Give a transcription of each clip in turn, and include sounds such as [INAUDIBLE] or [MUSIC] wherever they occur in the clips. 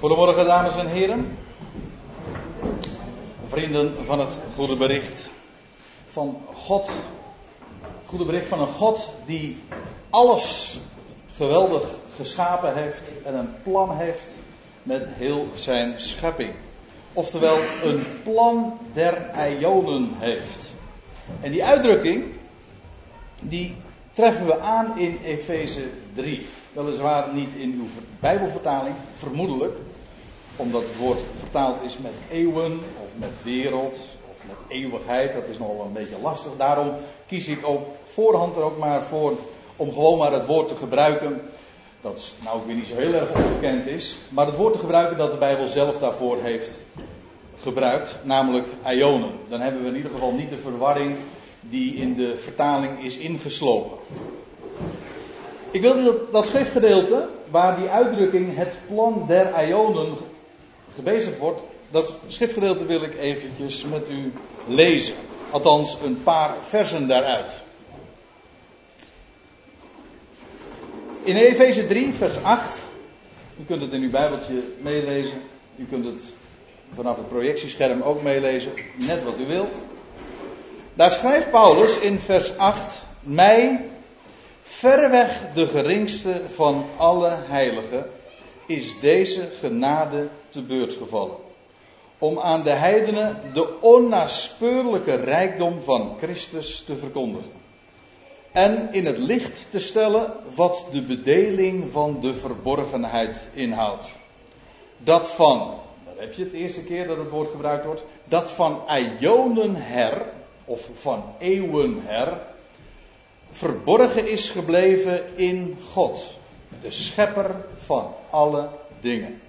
Goedemorgen dames en heren. Vrienden van het goede bericht van God. Goede bericht van een God die alles geweldig geschapen heeft en een plan heeft met heel zijn schepping. Oftewel een plan der Ionen heeft. En die uitdrukking, die treffen we aan in Efeze 3. Weliswaar niet in uw Bijbelvertaling, vermoedelijk. Omdat het woord vertaald is met eeuwen, of met wereld, of met eeuwigheid. Dat is nogal een beetje lastig. Daarom kies ik op voorhand er ook maar voor om gewoon maar het woord te gebruiken. Dat nou ook weer niet zo heel erg onbekend is. Maar het woord te gebruiken dat de Bijbel zelf daarvoor heeft gebruikt. Namelijk ionen. Dan hebben we in ieder geval niet de verwarring die in de vertaling is ingeslopen. Ik wil dat, schriftgedeelte, waar die uitdrukking het plan der Ionen gebezigd wordt, dat schriftgedeelte wil ik eventjes met u lezen. Althans, een paar versen daaruit. In Efeze 3, vers 8. U kunt het in uw Bijbeltje meelezen. U kunt het vanaf het projectiescherm ook meelezen. Net wat u wil. Daar schrijft Paulus in vers 8: Mij, verreweg de geringste van alle heiligen, is deze genade te beurt gevallen. Om aan de heidenen de onnaspeurlijke rijkdom van Christus te verkondigen. En in het licht te stellen wat de bedeling van de verborgenheid inhoudt. Dat van, daar heb je het eerste keer dat het woord gebruikt wordt, dat van Ionen her, of van eeuwen her, verborgen is gebleven in God, de schepper van alle dingen.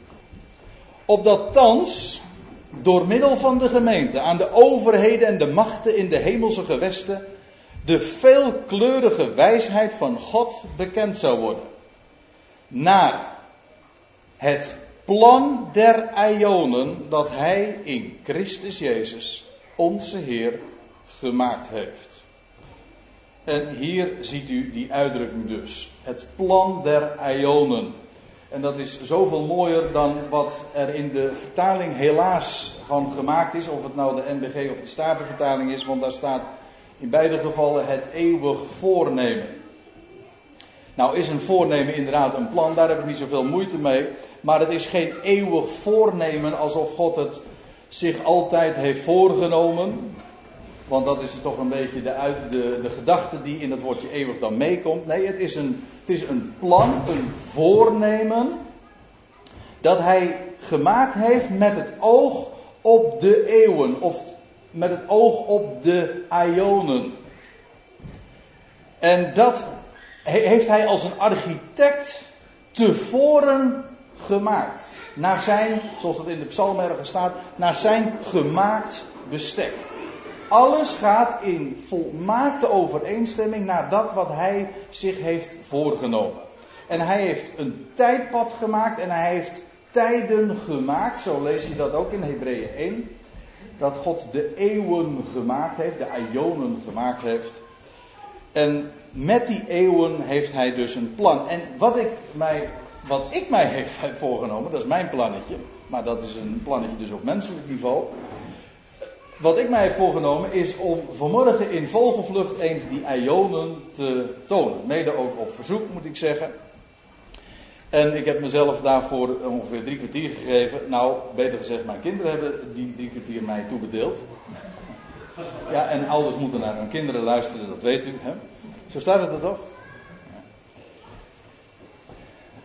Opdat thans, door middel van de gemeente, aan de overheden en de machten in de hemelse gewesten, de veelkleurige wijsheid van God bekend zou worden. Naar het plan der Ionen dat Hij in Christus Jezus, onze Heer, gemaakt heeft. En hier ziet u die uitdrukking dus. Het plan der Ionen. En dat is zoveel mooier dan wat er in de vertaling helaas van gemaakt is. Of het nou de NBG of de Statenvertaling is. Want daar staat in beide gevallen het eeuwig voornemen. Nou is een voornemen inderdaad een plan. Daar heb ik niet zoveel moeite mee. Maar het is geen eeuwig voornemen alsof God het zich altijd heeft voorgenomen. Want dat is toch een beetje de, uit, de, de gedachte die in het woordje eeuwig dan meekomt. Nee, het is, een, het is een plan, een voornemen. Dat hij gemaakt heeft met het oog op de eeuwen. Of met het oog op de Ionen. En dat heeft hij als een architect tevoren gemaakt. Naar zijn, zoals het in de psalm ergens staat, naar zijn gemaakt bestek. Alles gaat in volmaakte overeenstemming naar dat wat hij zich heeft voorgenomen. En hij heeft een tijdpad gemaakt en hij heeft tijden gemaakt. Zo lees je dat ook in Hebreeën 1. Dat God de eeuwen gemaakt heeft, de Ionen gemaakt heeft. En met die eeuwen heeft hij dus een plan. En wat ik mij, wat ik mij [LAUGHS] heeft voorgenomen, dat is mijn plannetje. Maar dat is een plannetje dus op menselijk niveau. Wat ik mij heb voorgenomen is om vanmorgen in vogelvlucht eens die ionen te tonen. Mede ook op verzoek moet ik zeggen. En ik heb mezelf daarvoor ongeveer drie kwartier gegeven. Nou, beter gezegd, mijn kinderen hebben die drie kwartier mij toebedeeld. Ja, en ouders moeten naar hun kinderen luisteren, dat weet u. Hè? Zo staat het er toch?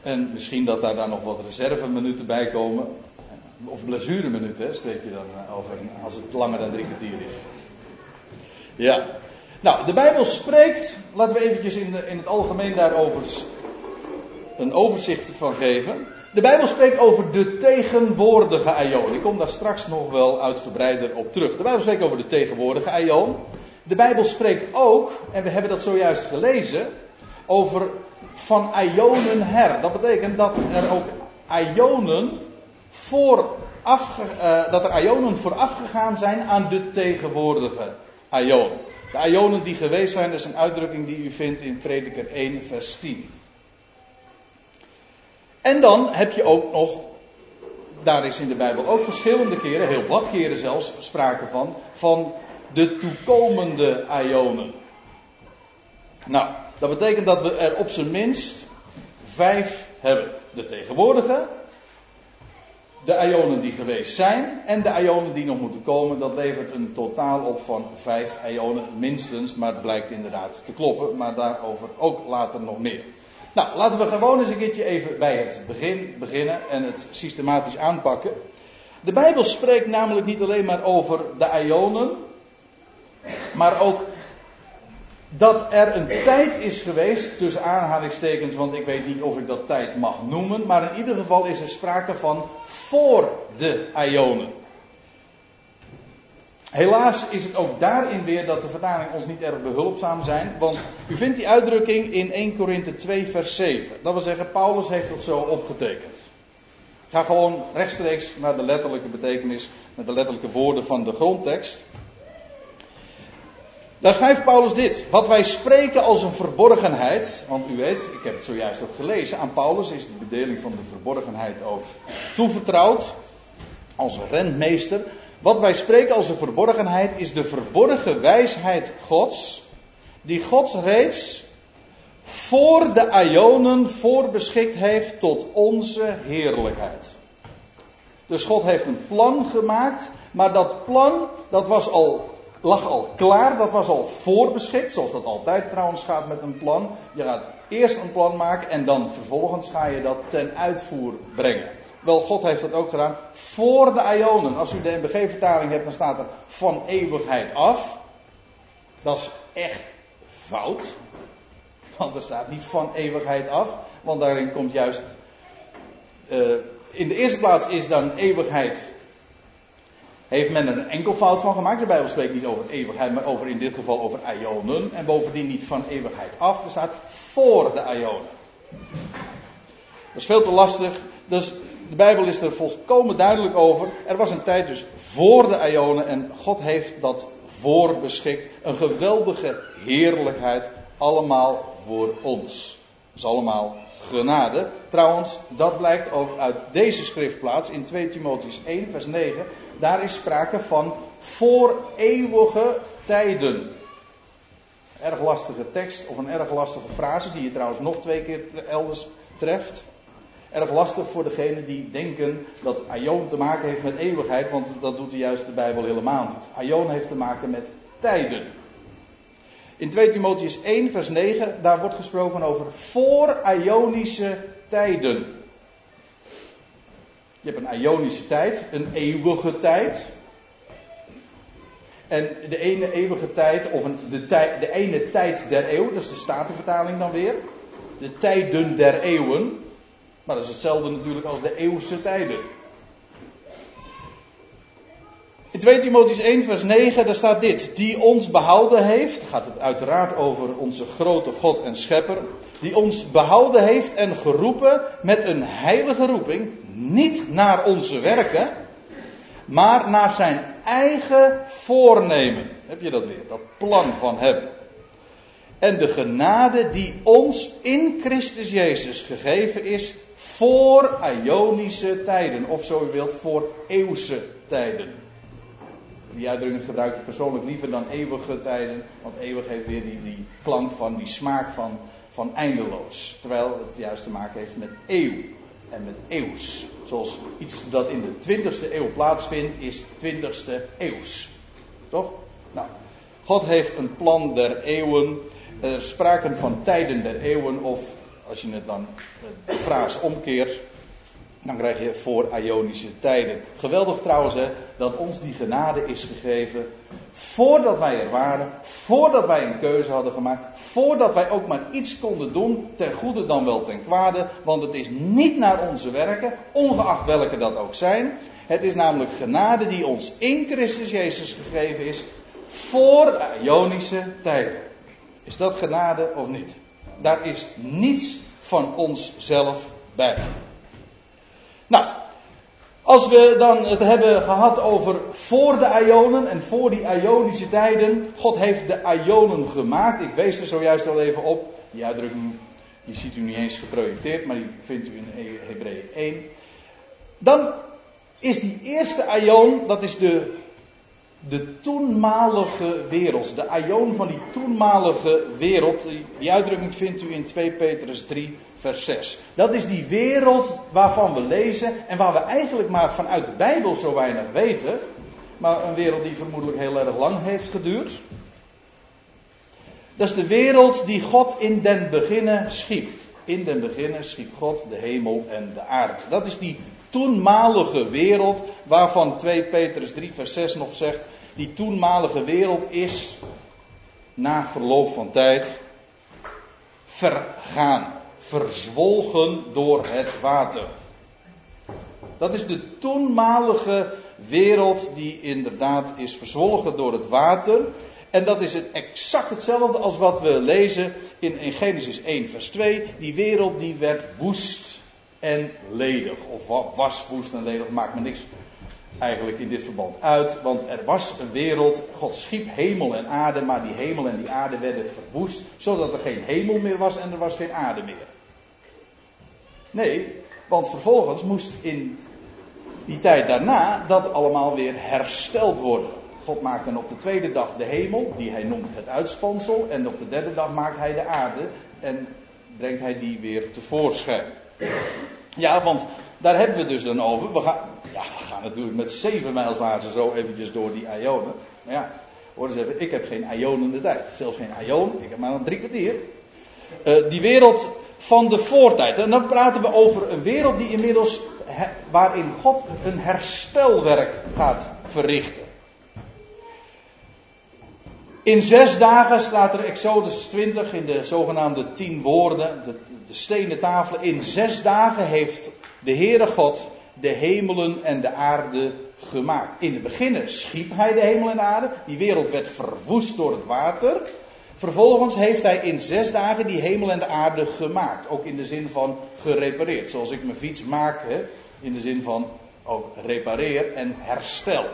En misschien dat daar dan nog wat reserveminuten bij komen. Of blessureminuten, spreek je dan eh, over als het langer dan drie kwartier is. Ja. Nou, de Bijbel spreekt, laten we eventjes in, de, in het algemeen daarover een overzicht van geven. De Bijbel spreekt over de tegenwoordige aion. Ik kom daar straks nog wel uitgebreider op terug. De Bijbel spreekt over de tegenwoordige aion. De Bijbel spreekt ook, en we hebben dat zojuist gelezen, over van aionen her. Dat betekent dat er ook aionen voor uh, dat er ionen voorafgegaan zijn aan de tegenwoordige ionen. De ionen die geweest zijn, dat is een uitdrukking die u vindt in Prediker 1, vers 10. En dan heb je ook nog daar is in de Bijbel ook verschillende keren, heel wat keren zelfs, sprake van, van de toekomende Ionen. Nou, dat betekent dat we er op zijn minst vijf hebben. De tegenwoordige, de Ionen die geweest zijn en de Ionen die nog moeten komen. Dat levert een totaal op van vijf Ionen minstens, maar het blijkt inderdaad te kloppen. Maar daarover ook later nog meer. Nou, laten we gewoon eens een keertje even bij het begin beginnen en het systematisch aanpakken. De Bijbel spreekt namelijk niet alleen maar over de Ionen, maar ook dat er een tijd is geweest, tussen aanhalingstekens, want ik weet niet of ik dat tijd mag noemen, maar in ieder geval is er sprake van voor de Ionen. Helaas is het ook daarin weer dat de vertalingen ons niet erg behulpzaam zijn, want u vindt die uitdrukking in 1 Korinthe 2 vers 7. Dat wil zeggen, Paulus heeft het zo opgetekend. ga gewoon rechtstreeks naar de letterlijke betekenis, naar de letterlijke woorden van de grondtekst. Daar schrijft Paulus dit. Wat wij spreken als een verborgenheid. Want u weet, ik heb het zojuist ook gelezen. Aan Paulus is de bedeling van de verborgenheid ook toevertrouwd. Als rentmeester. Wat wij spreken als een verborgenheid is de verborgen wijsheid Gods. Die God reeds voor de Ionen voorbeschikt heeft tot onze heerlijkheid. Dus God heeft een plan gemaakt. Maar dat plan, dat was al lag al klaar, dat was al voorbeschikt, zoals dat altijd trouwens gaat met een plan. Je gaat eerst een plan maken en dan vervolgens ga je dat ten uitvoer brengen. Wel, God heeft dat ook gedaan voor de Ionen. Als u de NBG-vertaling hebt, dan staat er van eeuwigheid af. Dat is echt fout. Want er staat niet van eeuwigheid af. Want daarin komt juist. Uh, in de eerste plaats is dan eeuwigheid heeft men er een enkel fout van gemaakt. De Bijbel spreekt niet over eeuwigheid, maar over in dit geval over ionen. En bovendien niet van eeuwigheid af. Er staat voor de ionen. Dat is veel te lastig. Dus de Bijbel is er volkomen duidelijk over. Er was een tijd dus voor de ionen en God heeft dat voorbeschikt. Een geweldige heerlijkheid. Allemaal voor ons. Dat is allemaal genade. Trouwens, dat blijkt ook uit deze schriftplaats in 2 Timotheus 1, vers 9. Daar is sprake van voor eeuwige tijden. Erg lastige tekst of een erg lastige frase die je trouwens nog twee keer elders treft. Erg lastig voor degenen die denken dat Aion te maken heeft met eeuwigheid, want dat doet de juist de Bijbel helemaal niet. Aion heeft te maken met tijden. In 2 Timotheus 1, vers 9, daar wordt gesproken over voor-Ionische tijden. Je hebt een Ionische tijd, een eeuwige tijd. En de ene eeuwige tijd, of een, de, de ene tijd der eeuw, dat is de Statenvertaling dan weer. De tijden der eeuwen. Maar dat is hetzelfde natuurlijk als de eeuwse tijden. In 2 Timotheus 1 vers 9 daar staat dit. Die ons behouden heeft, gaat het uiteraard over onze grote God en schepper. Die ons behouden heeft en geroepen met een heilige roeping. Niet naar onze werken, maar naar zijn eigen voornemen. Heb je dat weer? Dat plan van hem. En de genade die ons in Christus Jezus gegeven is voor Ionische tijden. Of zo u wilt, voor eeuwse tijden. Die uitdrukking gebruik ik persoonlijk liever dan eeuwige tijden. Want eeuwig heeft weer die, die klank van, die smaak van, van eindeloos. Terwijl het juist te maken heeft met eeuw en met eeuws. Zoals iets dat in de 20ste eeuw plaatsvindt, is 20ste eeuws. Toch? Nou, God heeft een plan der eeuwen. Er spraken van tijden der eeuwen, of als je het dan de frase omkeert, dan krijg je voor Ionische tijden. Geweldig trouwens hè, dat ons die genade is gegeven voordat wij er waren, voordat wij een keuze hadden gemaakt, voordat wij ook maar iets konden doen, ten goede dan wel ten kwade, want het is niet naar onze werken, ongeacht welke dat ook zijn. Het is namelijk genade die ons in Christus Jezus gegeven is voor Ionische tijden. Is dat genade of niet? Daar is niets van onszelf bij. Nou, als we dan het hebben gehad over voor de Ionen en voor die Ionische tijden. God heeft de Ionen gemaakt. Ik wees er zojuist al even op. Die uitdrukking, die ziet u niet eens geprojecteerd, maar die vindt u in Hebreeën 1. Dan is die eerste aion, dat is de, de toenmalige wereld. De aion van die toenmalige wereld. Die uitdrukking vindt u in 2 Petrus 3, vers 6. Dat is die wereld waarvan we lezen en waar we eigenlijk maar vanuit de Bijbel zo weinig weten. Maar een wereld die vermoedelijk heel erg lang heeft geduurd. Dat is de wereld die God in den beginnen schiep. In den beginnen schiep God de hemel en de aarde. Dat is die toenmalige wereld waarvan 2 Petrus 3 vers 6 nog zegt. Die toenmalige wereld is na verloop van tijd vergaan. Verzwolgen door het water. Dat is de toenmalige wereld die inderdaad is verzwolgen door het water. En dat is exact hetzelfde als wat we lezen in, in Genesis 1, vers 2. Die wereld die werd woest en ledig. Of was woest en ledig, maakt me niks eigenlijk in dit verband uit. Want er was een wereld, God schiep hemel en aarde, maar die hemel en die aarde werden verwoest. Zodat er geen hemel meer was en er was geen aarde meer. Nee, want vervolgens moest in die tijd daarna dat allemaal weer hersteld worden. God maakt dan op de tweede dag de hemel, die hij noemt het uitspansel. En op de derde dag maakt hij de aarde en brengt hij die weer tevoorschijn. Ja, want daar hebben we dus dan over. We gaan, ja, we gaan natuurlijk met zeven mijlslaarzen zo eventjes door die ionen. Maar ja, hoor eens even, ik heb geen ionen in de tijd. Zelfs geen ion, ik heb maar een drie kwartier. Uh, die wereld van de voortijd. En dan praten we over een wereld die inmiddels, waarin God een herstelwerk gaat verrichten. In zes dagen staat er Exodus 20 in de zogenaamde tien woorden, de, de stenen tafelen. In zes dagen heeft de Heere God de hemelen en de aarde gemaakt. In het begin schiep hij de hemel en de aarde. Die wereld werd verwoest door het water. Vervolgens heeft hij in zes dagen die hemel en de aarde gemaakt. Ook in de zin van gerepareerd. Zoals ik mijn fiets maak, in de zin van ook repareer en herstel.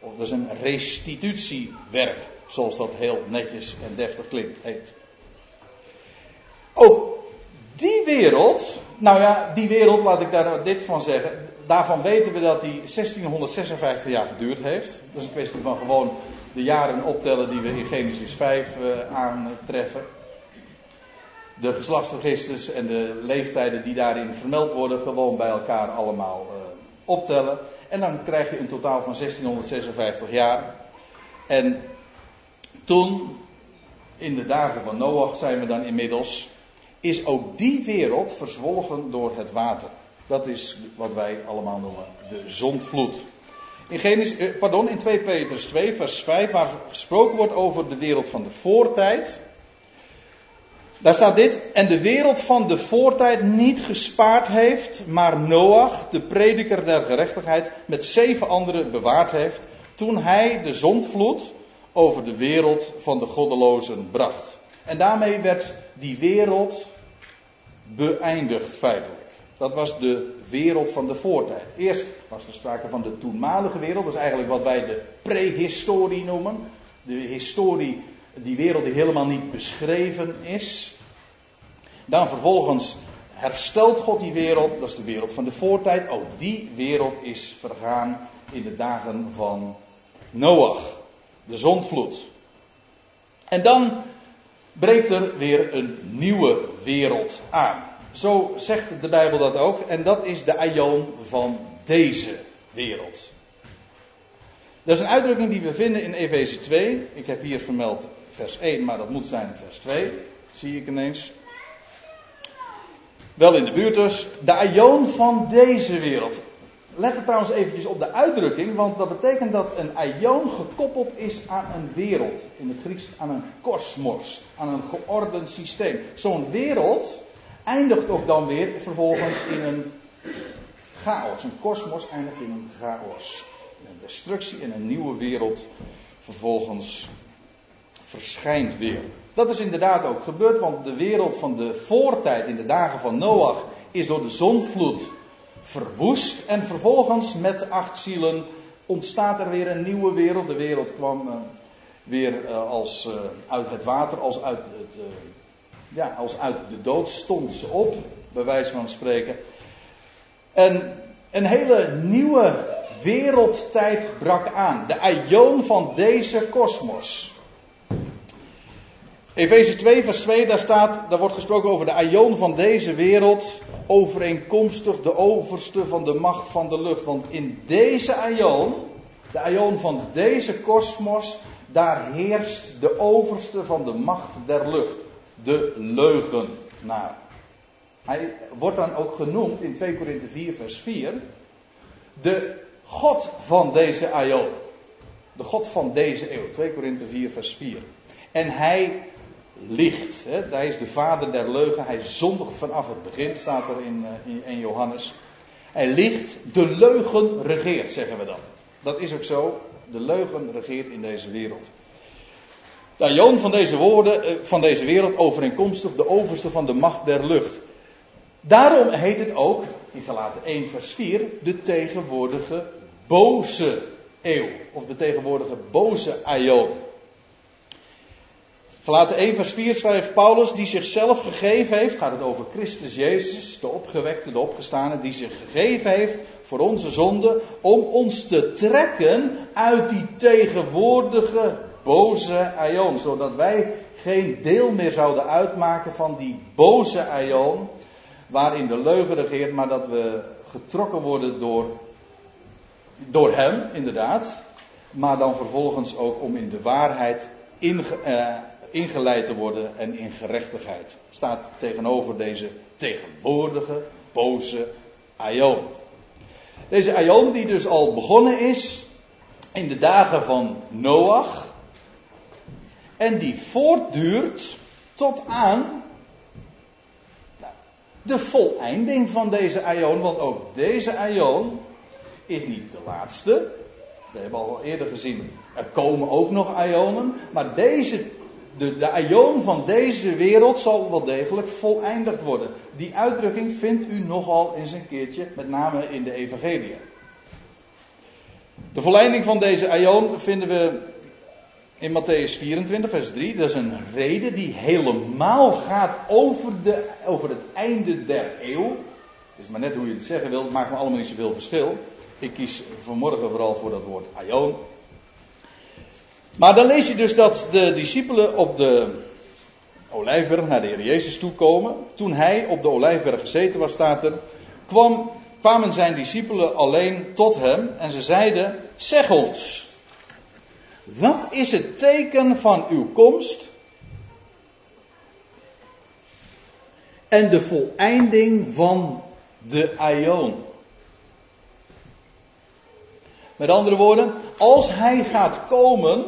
Dat is een restitutiewerk, zoals dat heel netjes en deftig klinkt, heet. Ook die wereld, nou ja, die wereld, laat ik daar dit van zeggen. Daarvan weten we dat die 1656 jaar geduurd heeft. Dat is een kwestie van gewoon de jaren optellen die we in Genesis 5 uh, aantreffen. De geslachtsregisters en de leeftijden die daarin vermeld worden, gewoon bij elkaar allemaal uh, optellen. En dan krijg je een totaal van 1656 jaar. En toen, in de dagen van Noach, zijn we dan inmiddels, is ook die wereld verzwolgen door het water. Dat is wat wij allemaal noemen de zondvloed. In, Genesis, eh, pardon, in 2 Petrus 2, vers 5, waar gesproken wordt over de wereld van de voortijd. Daar staat dit. En de wereld van de voortijd niet gespaard heeft, maar Noach, de prediker der gerechtigheid, met zeven anderen bewaard heeft. Toen hij de zondvloed over de wereld van de goddelozen bracht. En daarmee werd die wereld beëindigd feitelijk. Dat was de wereld van de voortijd. Eerst was er sprake van de toenmalige wereld. Dat is eigenlijk wat wij de prehistorie noemen. De historie, die wereld die helemaal niet beschreven is. Dan vervolgens herstelt God die wereld. Dat is de wereld van de voortijd. Ook die wereld is vergaan in de dagen van Noach. De zondvloed. En dan breekt er weer een nieuwe wereld aan. Zo zegt de Bijbel dat ook. En dat is de aion van deze wereld. Dat is een uitdrukking die we vinden in Efeze 2. Ik heb hier vermeld vers 1, maar dat moet zijn vers 2. Zie ik ineens. Wel in de buurt dus. De aion van deze wereld. Let er trouwens eventjes op de uitdrukking, want dat betekent dat een aion gekoppeld is aan een wereld. In het Grieks aan een kosmos, aan een geordend systeem. Zo'n wereld eindigt ook dan weer vervolgens in een chaos. Een kosmos eindigt in een chaos. Een destructie en een nieuwe wereld vervolgens verschijnt weer. Dat is inderdaad ook gebeurd, want de wereld van de voortijd in de dagen van Noach is door de zondvloed verwoest. En vervolgens met acht zielen ontstaat er weer een nieuwe wereld. De wereld kwam uh, weer uh, als uh, uit het water, als uit het ja, als uit de dood stond ze op, bij wijze van spreken. En een hele nieuwe wereldtijd brak aan. De aion van deze kosmos. Efeze 2, vers 2, daar staat, daar wordt gesproken over de aion van deze wereld, overeenkomstig de overste van de macht van de lucht. Want in deze aion, de aion van deze kosmos, daar heerst de overste van de macht der lucht, de leugenaar. Hij wordt dan ook genoemd in 2 Korinthe 4, vers 4, de God van deze aion. De God van deze eeuw, 2 Korinthe 4, vers 4. En hij liegt. Hè? Hij is de vader der leugen. Hij zondigt vanaf het begin, staat er in, eh, in, Johannes. Hij liegt. De leugen regeert, zeggen we dan. Dat is ook zo. De leugen regeert in deze wereld. De aion van deze woorden, eh, van deze wereld, overeenkomstig de overste van de macht der lucht. Daarom heet het ook, in Galaten 1 vers 4, de tegenwoordige boze eeuw. Of de tegenwoordige boze aion. Gelaten 1 vers 4 schrijft Paulus, die zichzelf gegeven heeft, gaat het over Christus Jezus, de opgewekte, de opgestane, die zich gegeven heeft voor onze zonde, om ons te trekken uit die tegenwoordige boze aion, zodat wij geen deel meer zouden uitmaken van die boze aion, waarin de leugen regeert, maar dat we getrokken worden door, door hem, inderdaad, maar dan vervolgens ook om in de waarheid in, eh, ingeleid te worden en in gerechtigheid. Staat tegenover deze tegenwoordige boze Aion. Deze Aion die dus al begonnen is in de dagen van Noach. En die voortduurt tot aan nou, de voleinding van deze Aion. Want ook deze Aion is niet de laatste. We hebben al eerder gezien, er komen ook nog Aionen. Maar deze de, de van deze wereld zal wel degelijk voleindigd worden. Die uitdrukking vindt u nogal eens een keertje, met name in de Evangelie. De volleinding van deze aion vinden we in Matthäus 24, vers 3. Dat is een reden die helemaal gaat over, de, over het einde der eeuw. Het is maar net hoe je het zeggen wilt, maakt me allemaal niet zoveel verschil. Ik kies vanmorgen vooral voor dat woord aion. Maar dan lees je dus dat de discipelen op de Olijfberg naar de Heer Jezus toe komen. Toen hij op de Olijfberg gezeten was, staat er, kwam, kwamen zijn discipelen alleen tot hem en ze zeiden, zeg ons, wat is het teken van uw komst en de voleinding van de aion? Met andere woorden, als hij gaat komen,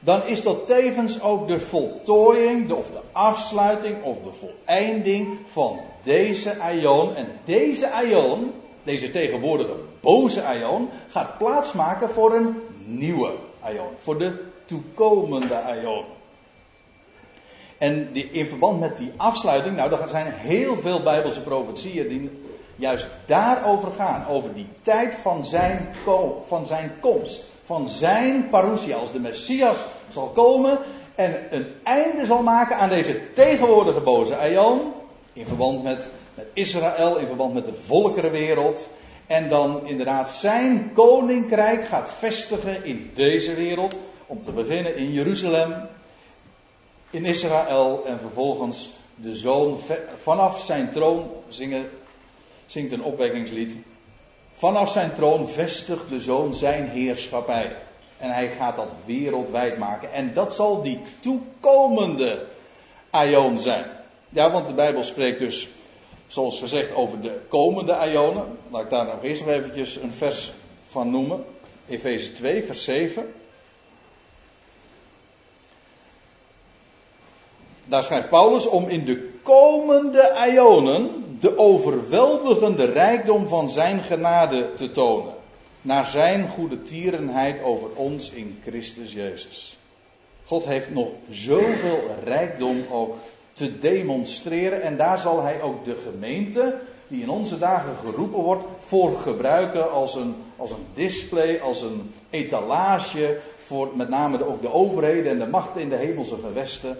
dan is dat tevens ook de voltooiing, of de afsluiting, of de voleinding van deze aion. En deze aion, deze tegenwoordige boze aion, gaat plaatsmaken voor een nieuwe Voor de toekomende aion. En die, in verband met die afsluiting, nou, er zijn heel veel Bijbelse profetieën die juist daarover gaan. Over die tijd van zijn, van zijn komst. Van zijn parousia, als de Messias zal komen en een einde zal maken aan deze tegenwoordige boze Aion, in verband met, met Israël, in verband met de volkerenwereld, en dan inderdaad zijn koninkrijk gaat vestigen in deze wereld, om te beginnen in Jeruzalem, in Israël en vervolgens de zoon vanaf zijn troon zingen, zingt een opwekkingslied. Vanaf zijn troon vestigt de zoon zijn heerschappij. En hij gaat dat wereldwijd maken. En dat zal die toekomende aion zijn. Ja, want de Bijbel spreekt dus, zoals gezegd, over de komende aionen. Laat ik daar nog eerst nog eventjes een vers van noemen. Efeze 2, vers 7. Daar schrijft Paulus om in de komende aionen de overweldigende rijkdom van zijn genade te tonen. Naar zijn goede tierenheid over ons in Christus Jezus. God heeft nog zoveel rijkdom ook te demonstreren. En daar zal hij ook de gemeente, die in onze dagen geroepen wordt, voor gebruiken als een, als een display, als een etalage. Voor met name ook de overheden en de machten in de hemelse gewesten.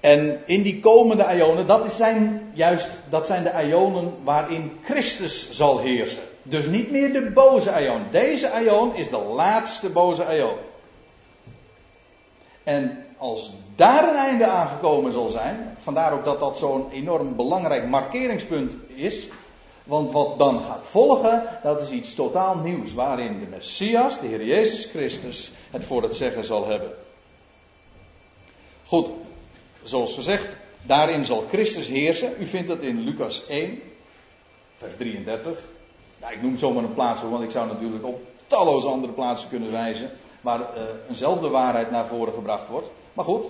En in die komende ionen, dat zijn juist dat zijn de ionen waarin Christus zal heersen. Dus niet meer de boze aion. Deze aion is de laatste boze aion. En als daar een einde aangekomen zal zijn, vandaar ook dat dat zo'n enorm belangrijk markeringspunt is, want wat dan gaat volgen, dat is iets totaal nieuws, waarin de Messias, de Heer Jezus Christus, het voor het zeggen zal hebben. Goed, zoals gezegd, daarin zal Christus heersen. U vindt dat in Lucas 1, vers 33. Ja, ik noem zomaar een plaats, want ik zou natuurlijk op talloze andere plaatsen kunnen wijzen, waar uh, eenzelfde waarheid naar voren gebracht wordt. Maar goed,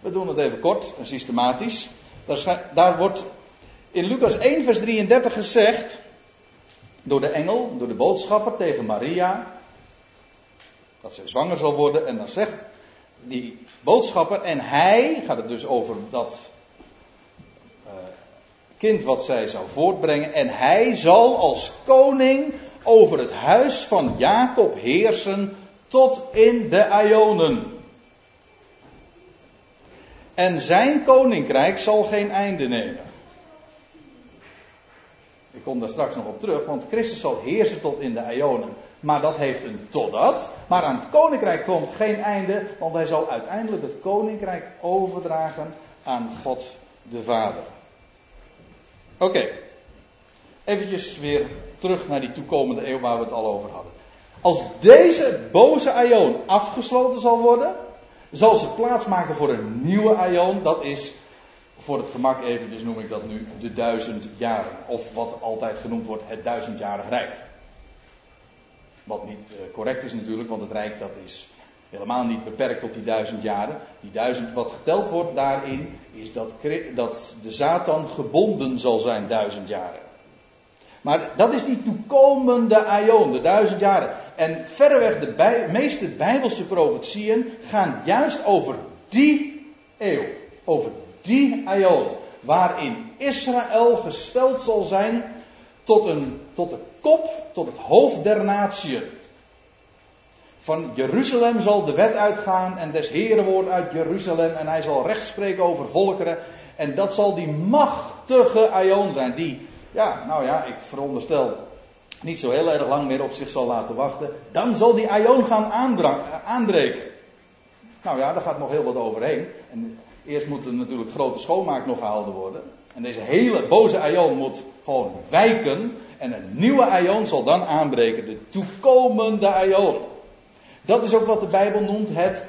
we doen het even kort en systematisch. Daar, wordt in Lucas 1, vers 33 gezegd, door de engel, door de boodschapper tegen Maria, dat zij zwanger zal worden. En dan zegt die boodschapper, en hij, gaat het dus over dat uh, kind wat zij zou voortbrengen, en hij zal als koning over het huis van Jacob heersen tot in de Ionen. En zijn koninkrijk zal geen einde nemen. Ik kom daar straks nog op terug, want Christus zal heersen tot in de Ionen. Maar dat heeft een totdat. Maar aan het koninkrijk komt geen einde, want hij zal uiteindelijk het koninkrijk overdragen aan God de Vader. Oké, okay. eventjes weer terug naar die toekomende eeuw waar we het al over hadden. Als deze boze Ion afgesloten zal worden, zal ze plaatsmaken voor een nieuwe Ion, dat is voor het gemak even, dus noem ik dat nu de duizend jaren. Of wat altijd genoemd wordt, het duizendjarig rijk. Wat niet uh, correct is natuurlijk, want het rijk dat is helemaal niet beperkt tot die duizend jaren. Die duizend, wat geteld wordt daarin, is dat, dat de Satan gebonden zal zijn duizend jaren. Maar dat is die toekomende aion, de duizend jaren. En verreweg de meeste bijbelse profetieën gaan juist over die eeuw. Over die aion. Waarin Israël gesteld zal zijn tot, een, tot de kop, tot het hoofd der natie. Van Jeruzalem zal de wet uitgaan en des Heren woord uit Jeruzalem. En hij zal recht spreken over volkeren. En dat zal die machtige aion zijn. Die, ja, nou ja, ik veronderstel niet zo heel erg lang meer op zich zal laten wachten. Dan zal die aion gaan aanbreken. Nou ja, daar gaat nog heel wat overheen. En Eerst moet er natuurlijk grote schoonmaak nog gehouden worden. En deze hele boze aion moet gewoon wijken. En een nieuwe aion zal dan aanbreken. De toekomende aion. Dat is ook wat de Bijbel noemt het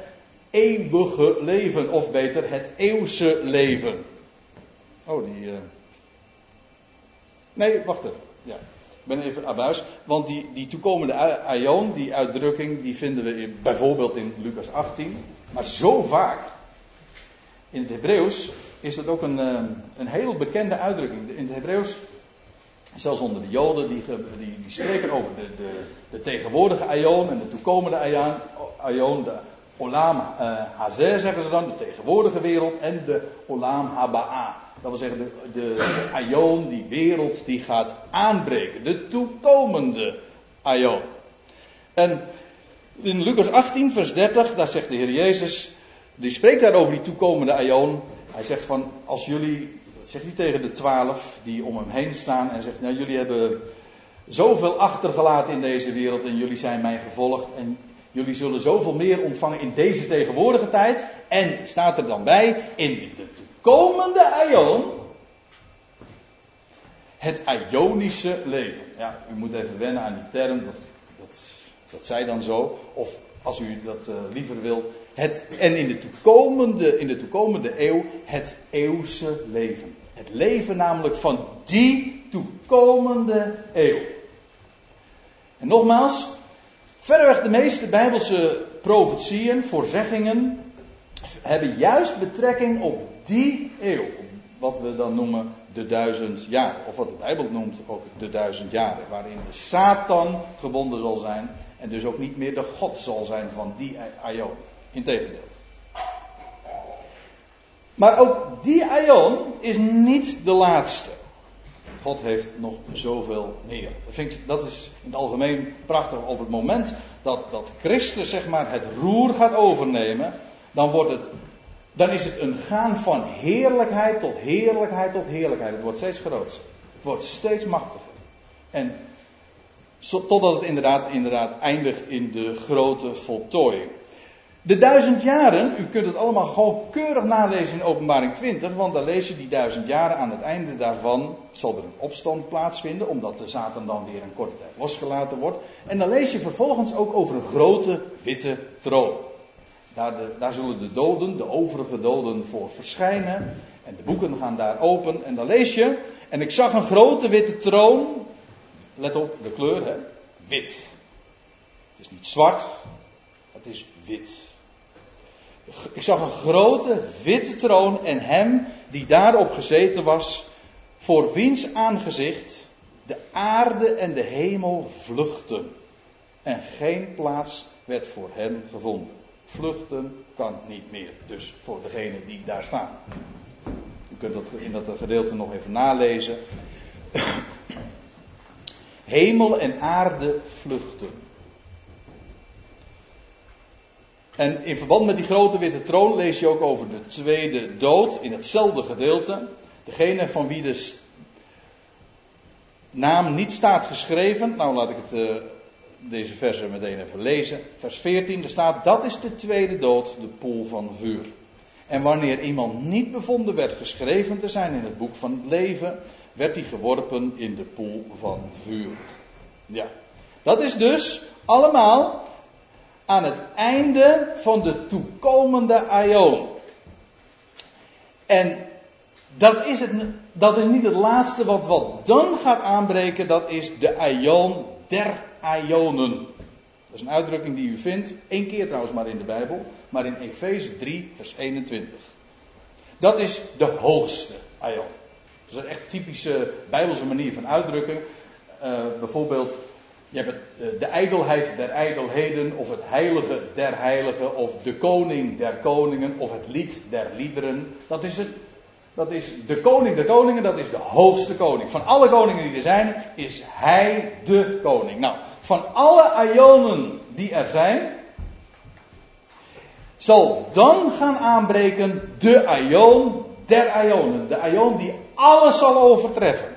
eeuwige leven. Of beter, het eeuwse leven. Oh, die. Uh... Nee, wacht even. Ja. Ik ben even abuis. Want die, die toekomende aion, die uitdrukking, die vinden we bijvoorbeeld in Lucas 18. Maar zo vaak in het Hebreeuws is dat ook een, eh, een heel bekende uitdrukking. In het Hebreeuws, zelfs onder de Joden, die, die, die spreken over de, de, de, tegenwoordige Aion en de toekomende Aion, de Olam uh, Hazer zeggen ze dan, de tegenwoordige wereld, en de Olam Haba'a. Dat wil zeggen, de, de, Aion, die wereld, die gaat aanbreken. De toekomende Aion. En in Lucas 18, vers 30, daar zegt de Heer Jezus, die spreekt daar over die toekomende Aion. Hij zegt van, als jullie, dat zegt hij tegen de twaalf die om hem heen staan en zegt, nou jullie hebben zoveel achtergelaten in deze wereld en jullie zijn mij gevolgd en jullie zullen zoveel meer ontvangen in deze tegenwoordige tijd. En staat er dan bij, in de toekomende Aion, het Ionische leven. Ja, u moet even wennen aan die term, dat, dat, dat zei dan zo. Of als u dat uh, liever wil, het, en in de, toekomende, in de toekomende eeuw het eeuwse leven. Het leven namelijk van die toekomende eeuw. En nogmaals, verreweg de meeste Bijbelse profetieën, voorzeggingen, hebben juist betrekking op die eeuw. Wat we dan noemen de duizend jaar. Of wat de Bijbel noemt ook de duizend jaren. Waarin de Satan gebonden zal zijn. En dus ook niet meer de God zal zijn van die aion. Integendeel. Maar ook die aion is niet de laatste. God heeft nog zoveel meer. Dat, dat is in het algemeen prachtig. Op het moment dat, dat Christus zeg maar het roer gaat overnemen, dan, wordt het, dan is het een gaan van heerlijkheid tot heerlijkheid tot heerlijkheid. Het wordt steeds groter. Het wordt steeds machtiger. En totdat het inderdaad, inderdaad eindigt in de grote voltooiing. De duizend jaren, u kunt het allemaal gewoon keurig nalezen in openbaring 20, want dan lees je die duizend jaren aan het einde daarvan zal er een opstand plaatsvinden, omdat de Satan dan weer een korte tijd losgelaten wordt. En dan lees je vervolgens ook over een grote witte troon. Daar, de, zullen de doden, de overige doden voor verschijnen. En de boeken gaan daar open. En dan lees je, en ik zag een grote witte troon. Let op de kleur, hè? Wit. Het is niet zwart, het is wit. Ik zag een grote witte troon en hem die daarop gezeten was, voor wiens aangezicht de aarde en de hemel vluchten. En geen plaats werd voor hem gevonden. Vluchten kan niet meer, dus voor degene die daar staan. U kunt dat in dat gedeelte nog even nalezen. [CLEARS THROAT] Hemel en aarde vluchten. En in verband met die grote witte troon lees je ook over de tweede dood in hetzelfde gedeelte. Degene van wie de naam niet staat geschreven. Nou, laat ik het, uh, deze versen meteen even lezen. Vers 14, er staat: Dat is de tweede dood, de poel van vuur. En wanneer iemand niet bevonden werd geschreven te zijn in het boek van het leven, werd hij geworpen in de poel van vuur. Ja, dat is dus allemaal aan het einde van de toekomende aion. En dat is, het, dat is niet het laatste wat, dan gaat aanbreken, dat is de aion der aionen. Dat is een uitdrukking die u vindt, één keer trouwens maar in de Bijbel, maar in Efeze 3, vers 21. Dat is de hoogste aion. Dat is een echt typische Bijbelse manier van uitdrukken. Uh, bijvoorbeeld je hebt eh, de ijdelheid der ijdelheden, of het heilige der heiligen, of de koning der koningen, of het lied der liederen. Dat is het. Dat is de koning der koningen, dat is de hoogste koning. Van alle koningen die er zijn, is hij de koning. Nou, van alle ionen die er zijn, zal dan gaan aanbreken de ion der ionen. De ion die alles zal overtreffen.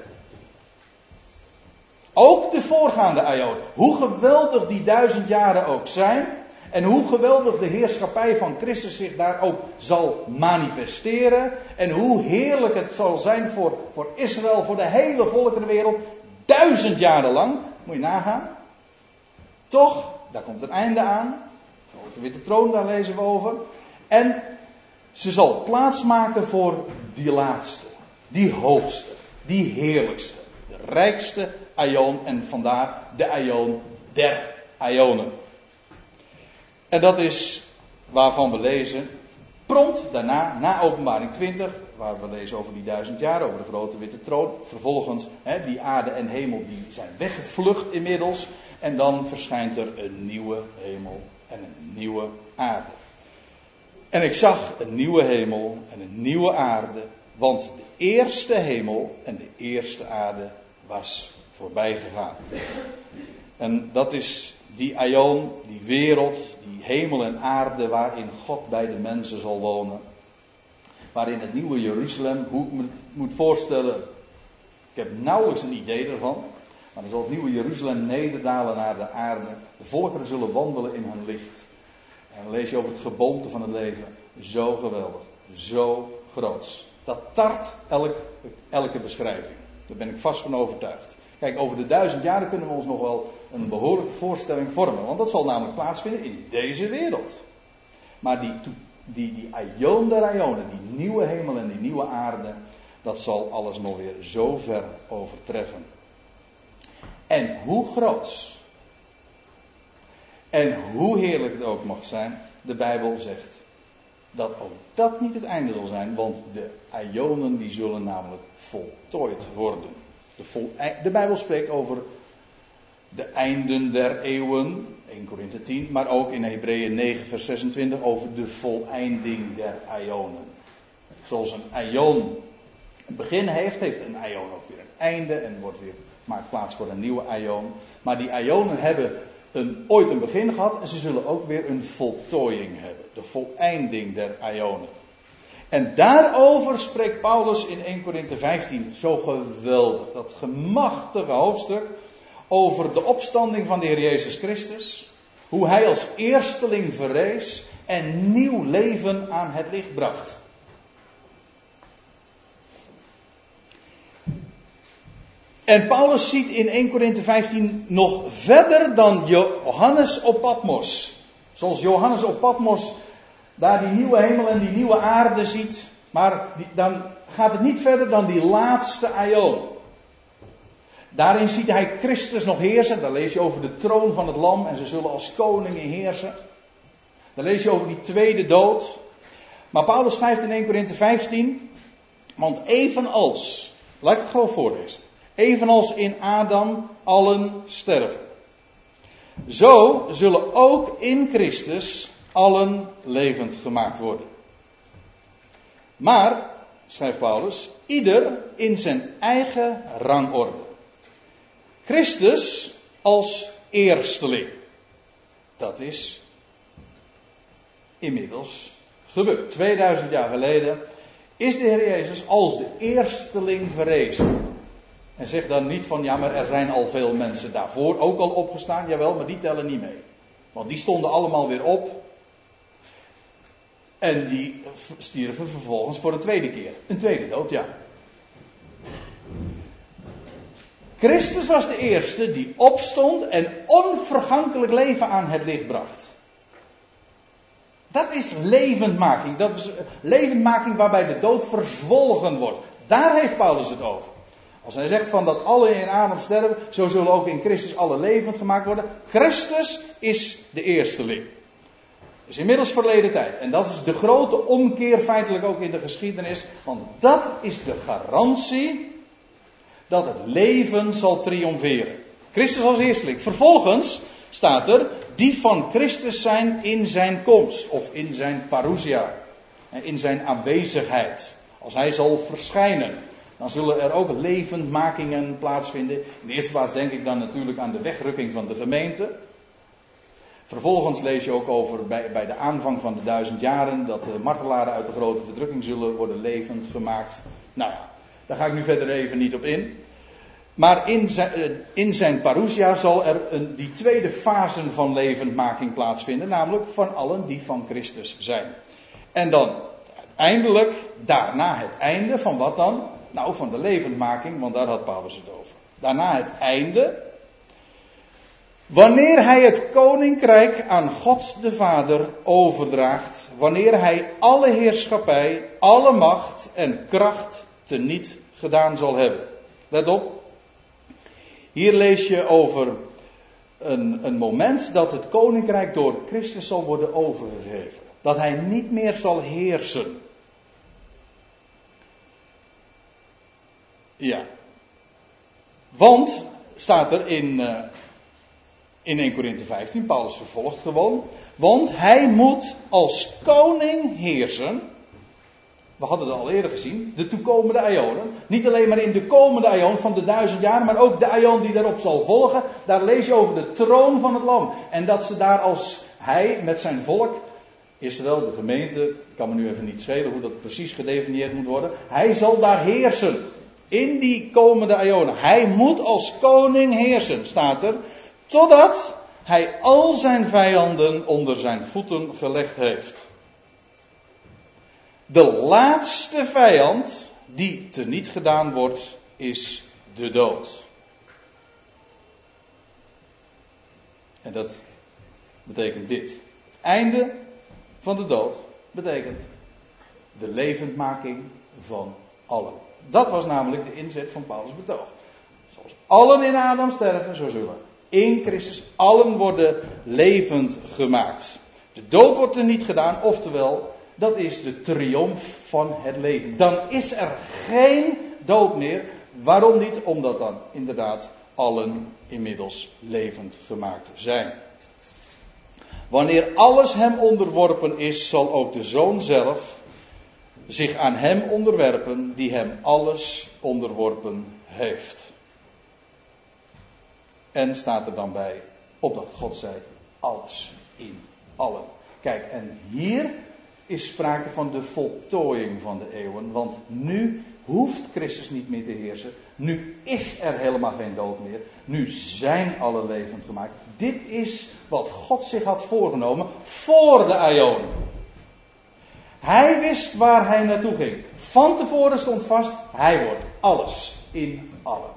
Ook de voorgaande Aion. Hoe geweldig die duizend jaren ook zijn. En hoe geweldig de heerschappij van Christus zich daar ook zal manifesteren. En hoe heerlijk het zal zijn voor, voor Israël, voor de hele volkerenwereld. Duizend jaren lang. Moet je nagaan. Toch, daar komt een einde aan. Grote witte troon, daar lezen we over. En ze zal plaatsmaken voor die laatste. Die hoogste. Die heerlijkste. De rijkste Aion en vandaar de Aion der Aionen. En dat is waarvan we lezen prompt daarna, na openbaring 20, waar we lezen over die duizend jaar, over de grote witte troon. Vervolgens, hè, die aarde en hemel die zijn weggevlucht inmiddels. En dan verschijnt er een nieuwe hemel en een nieuwe aarde. En ik zag een nieuwe hemel en een nieuwe aarde, want de eerste hemel en de eerste aarde was voorbij gegaan. En dat is die aion, die wereld, die hemel en aarde waarin God bij de mensen zal wonen. Waarin het nieuwe Jeruzalem, hoe ik me moet voorstellen, ik heb nauwelijks een idee ervan. Maar dan zal het nieuwe Jeruzalem nederdalen naar de aarde. De volkeren zullen wandelen in hun licht. En dan lees je over het geboomte van het leven. Zo geweldig. Zo groots. Dat tart elk, elke beschrijving. Daar ben ik vast van overtuigd. Kijk, over de duizend jaren kunnen we ons nog wel een behoorlijke voorstelling vormen. Want dat zal namelijk plaatsvinden in deze wereld. Maar die, die, die aion der aionen, die nieuwe hemel en die nieuwe aarde, dat zal alles nog weer zo ver overtreffen. En hoe groot en hoe heerlijk het ook mag zijn, de Bijbel zegt dat ook dat niet het einde zal zijn, want de aionen die zullen namelijk voltooid worden. De, de Bijbel spreekt over de einden der eeuwen, 1 Korinthe 10, maar ook in Hebreeën 9, vers 26 over de voleinding der ionen. Zoals een ion een begin heeft, heeft een ion ook weer een einde en wordt weer, maakt plaats voor een nieuwe ion. Maar die ionen hebben een, ooit een begin gehad en ze zullen ook weer een voltooiing hebben. De voleinding der ionen. En daarover spreekt Paulus in 1 Korinthe 15 zo geweldig. Dat gemachtige hoofdstuk over de opstanding van de Heer Jezus Christus. Hoe hij als eersteling verrees en nieuw leven aan het licht bracht. En Paulus ziet in 1 Korinthe 15 nog verder dan Johannes op Patmos. Zoals Johannes op Patmos daar die nieuwe hemel en die nieuwe aarde ziet. Maar die, dan gaat het niet verder dan die laatste aion. Daarin ziet hij Christus nog heersen. Daar lees je over de troon van het lam en ze zullen als koningen heersen. Dan lees je over die tweede dood. Maar Paulus schrijft in 1 Korinthe 15. Want evenals, laat ik het gewoon voorlezen. Evenals in Adam allen sterven. Zo zullen ook in Christus allen levend gemaakt worden. Maar, schrijft Paulus, ieder in zijn eigen rangorde. Christus als eersteling. Dat is inmiddels gebeurd. 2000 jaar geleden is de Heer Jezus als de eersteling verrezen. En zeg dan niet van ja, maar er zijn al veel mensen daarvoor ook al opgestaan. Jawel, maar die tellen niet mee. Want die stonden allemaal weer op. En die stierven vervolgens voor een tweede keer. Een tweede dood, ja. Christus was de eerste die opstond en onvergankelijk leven aan het licht bracht. Dat is levendmaking. Dat is levendmaking waarbij de dood verzwolgen wordt. Daar heeft Paulus het over. Als hij zegt van dat alle in Adam sterven, zo zullen ook in Christus alle levend gemaakt worden. Christus is de eersteling. Dat is inmiddels verleden tijd. En dat is de grote omkeer feitelijk ook in de geschiedenis. Want dat is de garantie dat het leven zal triomferen. Christus als eersteling. Vervolgens staat er, die van Christus zijn in zijn komst. Of in zijn parousia. In zijn aanwezigheid. Als hij zal verschijnen. Dan zullen er ook levendmakingen plaatsvinden. In de eerste plaats denk ik dan natuurlijk aan de wegrukking van de gemeente. Vervolgens lees je ook over bij, bij de aanvang van de duizend jaren dat de martelaren uit de grote verdrukking zullen worden levend gemaakt. Nou ja, daar ga ik nu verder even niet op in. Maar in zijn, eh, in zijn parousia zal er een, die tweede fase van levendmaking plaatsvinden, namelijk van allen die van Christus zijn. En dan uiteindelijk, daarna het einde van wat dan? Nou, van de levendmaking, want daar had Paulus het over. Daarna het einde. Wanneer hij het koninkrijk aan God de Vader overdraagt, wanneer hij alle heerschappij, alle macht en kracht teniet gedaan zal hebben. Let op. Hier lees je over een, een moment dat het koninkrijk door Christus zal worden overgegeven. Dat hij niet meer zal heersen. Ja. Want, staat er in, uh, in 1 Korinthe 15, Paulus vervolgt gewoon. Want hij moet als koning heersen. We hadden het al eerder gezien, de toekomende Ionen. Niet alleen maar in de komende Ion van de duizend jaar, maar ook de Ion die daarop zal volgen. Daar lees je over de troon van het Lam. En dat ze daar als hij met zijn volk, Israël, de gemeente, het kan me nu even niet schelen hoe dat precies gedefinieerd moet worden. Hij zal daar heersen. In die komende Ionen. Hij moet als koning heersen, staat er. Totdat hij al zijn vijanden onder zijn voeten gelegd heeft. De laatste vijand die teniet gedaan wordt, is de dood. En dat betekent dit. Het einde van de dood betekent de levendmaking van allen. Dat was namelijk de inzet van Paulus' betoog. Zoals allen in Adam sterven, zo zullen in Christus allen worden levend gemaakt. De dood wordt er niet gedaan, oftewel, dat is de triomf van het leven. Dan is er geen dood meer. Waarom niet? Omdat dan inderdaad allen inmiddels levend gemaakt zijn. Wanneer alles hem onderworpen is, zal ook de zoon zelf zich aan hem onderwerpen die hem alles onderworpen heeft. En staat er dan bij, opdat God zei, alles in allen. Kijk, en hier is sprake van de voltooiing van de eeuwen, want nu hoeft Christus niet meer te heersen. Nu is er helemaal geen dood meer. Nu zijn alle levend gemaakt. Dit is wat God zich had voorgenomen voor de Aion. Hij wist waar hij naartoe ging. Van tevoren stond vast, hij wordt alles in allen.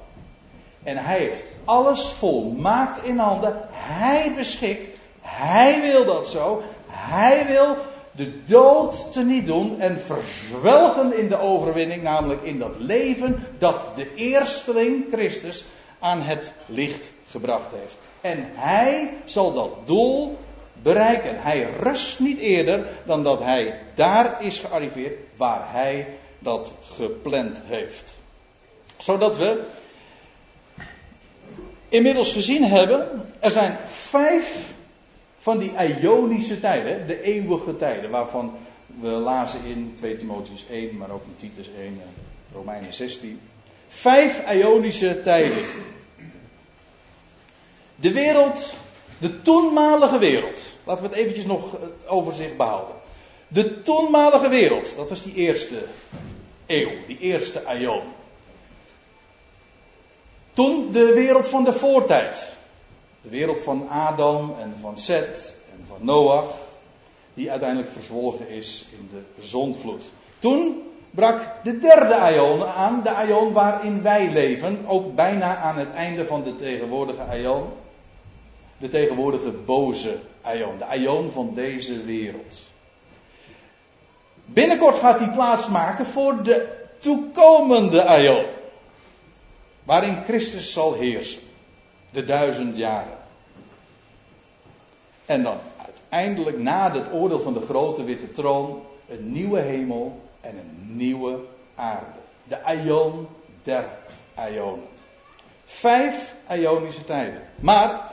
En hij heeft alles volmaakt in handen. Hij beschikt. Hij wil dat zo. Hij wil de dood te niet doen en verzwelgen in de overwinning, namelijk in dat leven dat de eersteling Christus aan het licht gebracht heeft. En hij zal dat doel bereiken. Hij rust niet eerder dan dat hij daar is gearriveerd waar hij dat gepland heeft. Zodat we inmiddels gezien hebben, er zijn vijf van die Ionische tijden, de eeuwige tijden, waarvan we lazen in 2 Timotheus 1, maar ook in Titus 1 en Romeinen 16. Vijf Ionische tijden. De wereld, de toenmalige wereld. Laten we het eventjes nog het overzicht behouden. De toenmalige wereld, dat was die eerste eeuw, die eerste Ion. Toen de wereld van de voortijd. De wereld van Adam en van Seth en van Noach, die uiteindelijk verzwolgen is in de zondvloed. Toen brak de derde aion aan, de aion waarin wij leven, ook bijna aan het einde van de tegenwoordige aion. De tegenwoordige boze aion, de aion van deze wereld. Binnenkort gaat hij plaatsmaken voor de toekomende aion, waarin Christus zal heersen de duizend jaren. En dan uiteindelijk na het oordeel van de grote witte troon een nieuwe hemel en een nieuwe aarde. De Aion der Aionen. Vijf Ionische tijden. Maar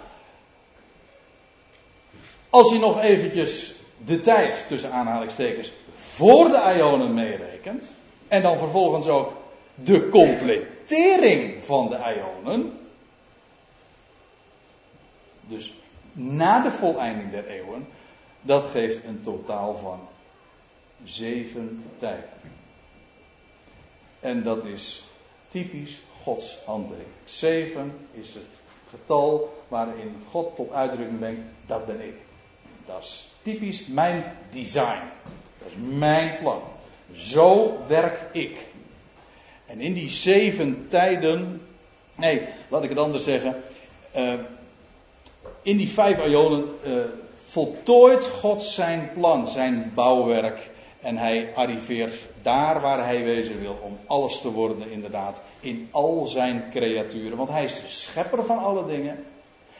als je nog eventjes de tijd tussen aanhalingstekens voor de Ionen meerekent en dan vervolgens ook de completering van de Ionen, dus na de voleinding der eeuwen, dat geeft een totaal van zeven tijden. En dat is typisch Gods handeling. Zeven is het getal waarin God tot uitdrukking brengt, dat ben ik. Dat is typisch mijn design. Dat is mijn plan. Zo werk ik. En in die zeven tijden, nee, laat ik het anders zeggen. Uh, in die vijf ionen uh, voltooit God zijn plan, zijn bouwwerk. En hij arriveert daar waar hij wezen wil om alles te worden, inderdaad, in al zijn creaturen. Want hij is de schepper van alle dingen.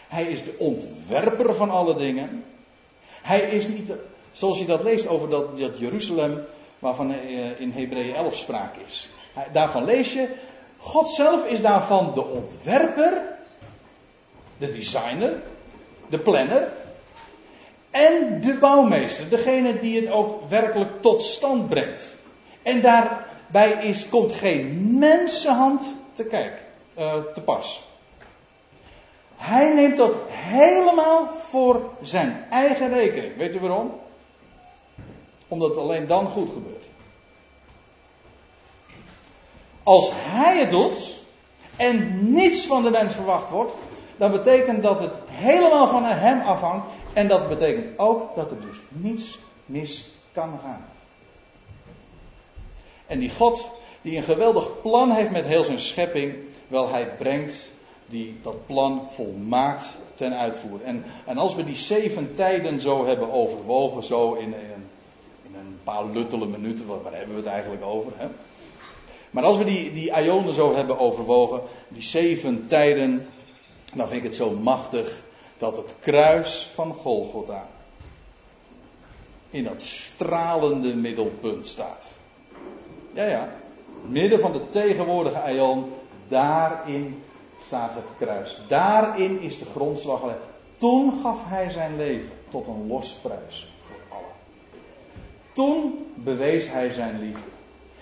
Hij is de ontwerper van alle dingen. Hij is niet, zoals je dat leest over dat, dat Jeruzalem, waarvan uh, in Hebreeën 11 sprake is. Daarvan lees je, God zelf is daarvan de ontwerper, de designer, de planner. En de bouwmeester, degene die het ook werkelijk tot stand brengt. En daarbij is, komt geen mensenhand te kijken, uh, te pas. Hij neemt dat helemaal voor zijn eigen rekening. Weet u waarom? Omdat het alleen dan goed gebeurt. Als hij het doet en niets van de mens verwacht wordt, dan betekent dat het helemaal van hem afhangt. En dat betekent ook dat er dus niets mis kan gaan. En die God, die een geweldig plan heeft met heel zijn schepping, wel hij brengt die, dat plan volmaakt ten uitvoer. En, en als we die zeven tijden zo hebben overwogen, zo in, in, een paar luttele minuten, waar, hebben we het eigenlijk over? Hè? Maar als we die, die Ionen zo hebben overwogen, die zeven tijden dan vind ik het zo machtig dat het kruis van Golgotha in dat stralende middelpunt staat. Ja, ja. Midden van de tegenwoordige aion, daarin staat het kruis. Daarin is de grondslag. Toen gaf hij zijn leven tot een losprijs voor allen. Toen bewees hij zijn liefde.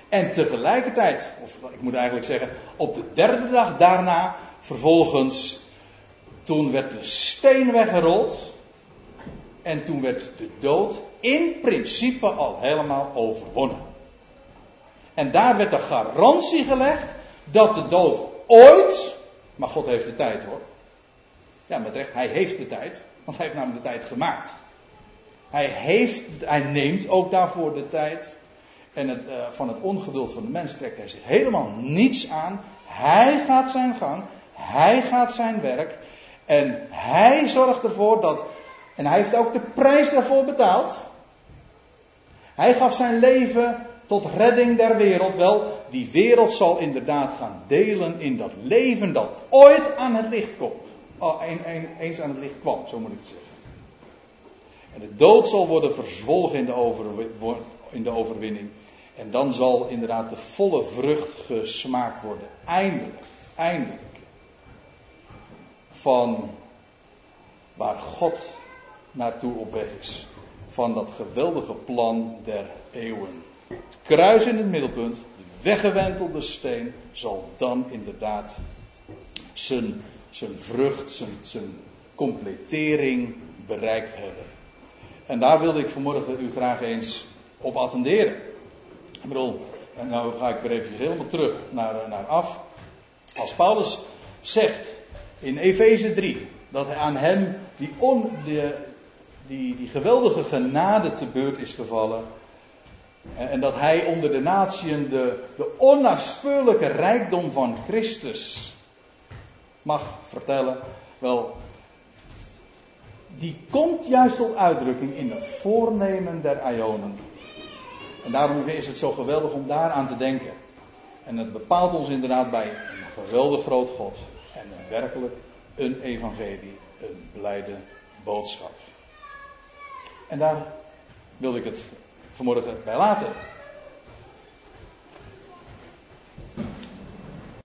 En tegelijkertijd, of ik moet eigenlijk zeggen, op de derde dag daarna, vervolgens toen werd de steen weggerold. En toen werd de dood in principe al helemaal overwonnen. En daar werd de garantie gelegd dat de dood ooit, maar God heeft de tijd hoor. Ja, met recht, hij heeft de tijd, want hij heeft namelijk de tijd gemaakt. Hij, heeft, hij neemt ook daarvoor de tijd. En het, uh, van het ongeduld van de mens trekt hij zich helemaal niets aan. Hij gaat zijn gang. Hij gaat zijn werk. En hij zorgt ervoor dat. En hij heeft ook de prijs daarvoor betaald. Hij gaf zijn leven tot redding der wereld. Wel, die wereld zal inderdaad gaan delen in dat leven dat ooit aan het licht komt. Oh, eens aan het licht kwam, zo moet ik het zeggen. En de dood zal worden verzwolgen in de, in de overwinning. En dan zal inderdaad de volle vrucht gesmaakt worden. Eindelijk, eindelijk. Van waar God naartoe op weg is. Van dat geweldige plan der eeuwen. Het kruis in het middelpunt, de weggewentelde steen, zal dan inderdaad zijn, zijn vrucht, zijn, zijn completering bereikt hebben. En daar wilde ik vanmorgen u graag eens op attenderen. Ik bedoel, en nou ga ik weer even helemaal terug naar, naar af. Als Paulus zegt in Efeze 3 dat hij aan hem die, on, de, die, die geweldige genade te beurt is gevallen. En dat hij onder de natieën de, de rijkdom van Christus mag vertellen. Wel, die komt juist tot uitdrukking in het voornemen der Ionen. En daarom is het zo geweldig om daaraan te denken. En het bepaalt ons inderdaad bij een geweldig groot God. En werkelijk een evangelie, een blijde boodschap. En daar wilde ik het vanmorgen bij laten.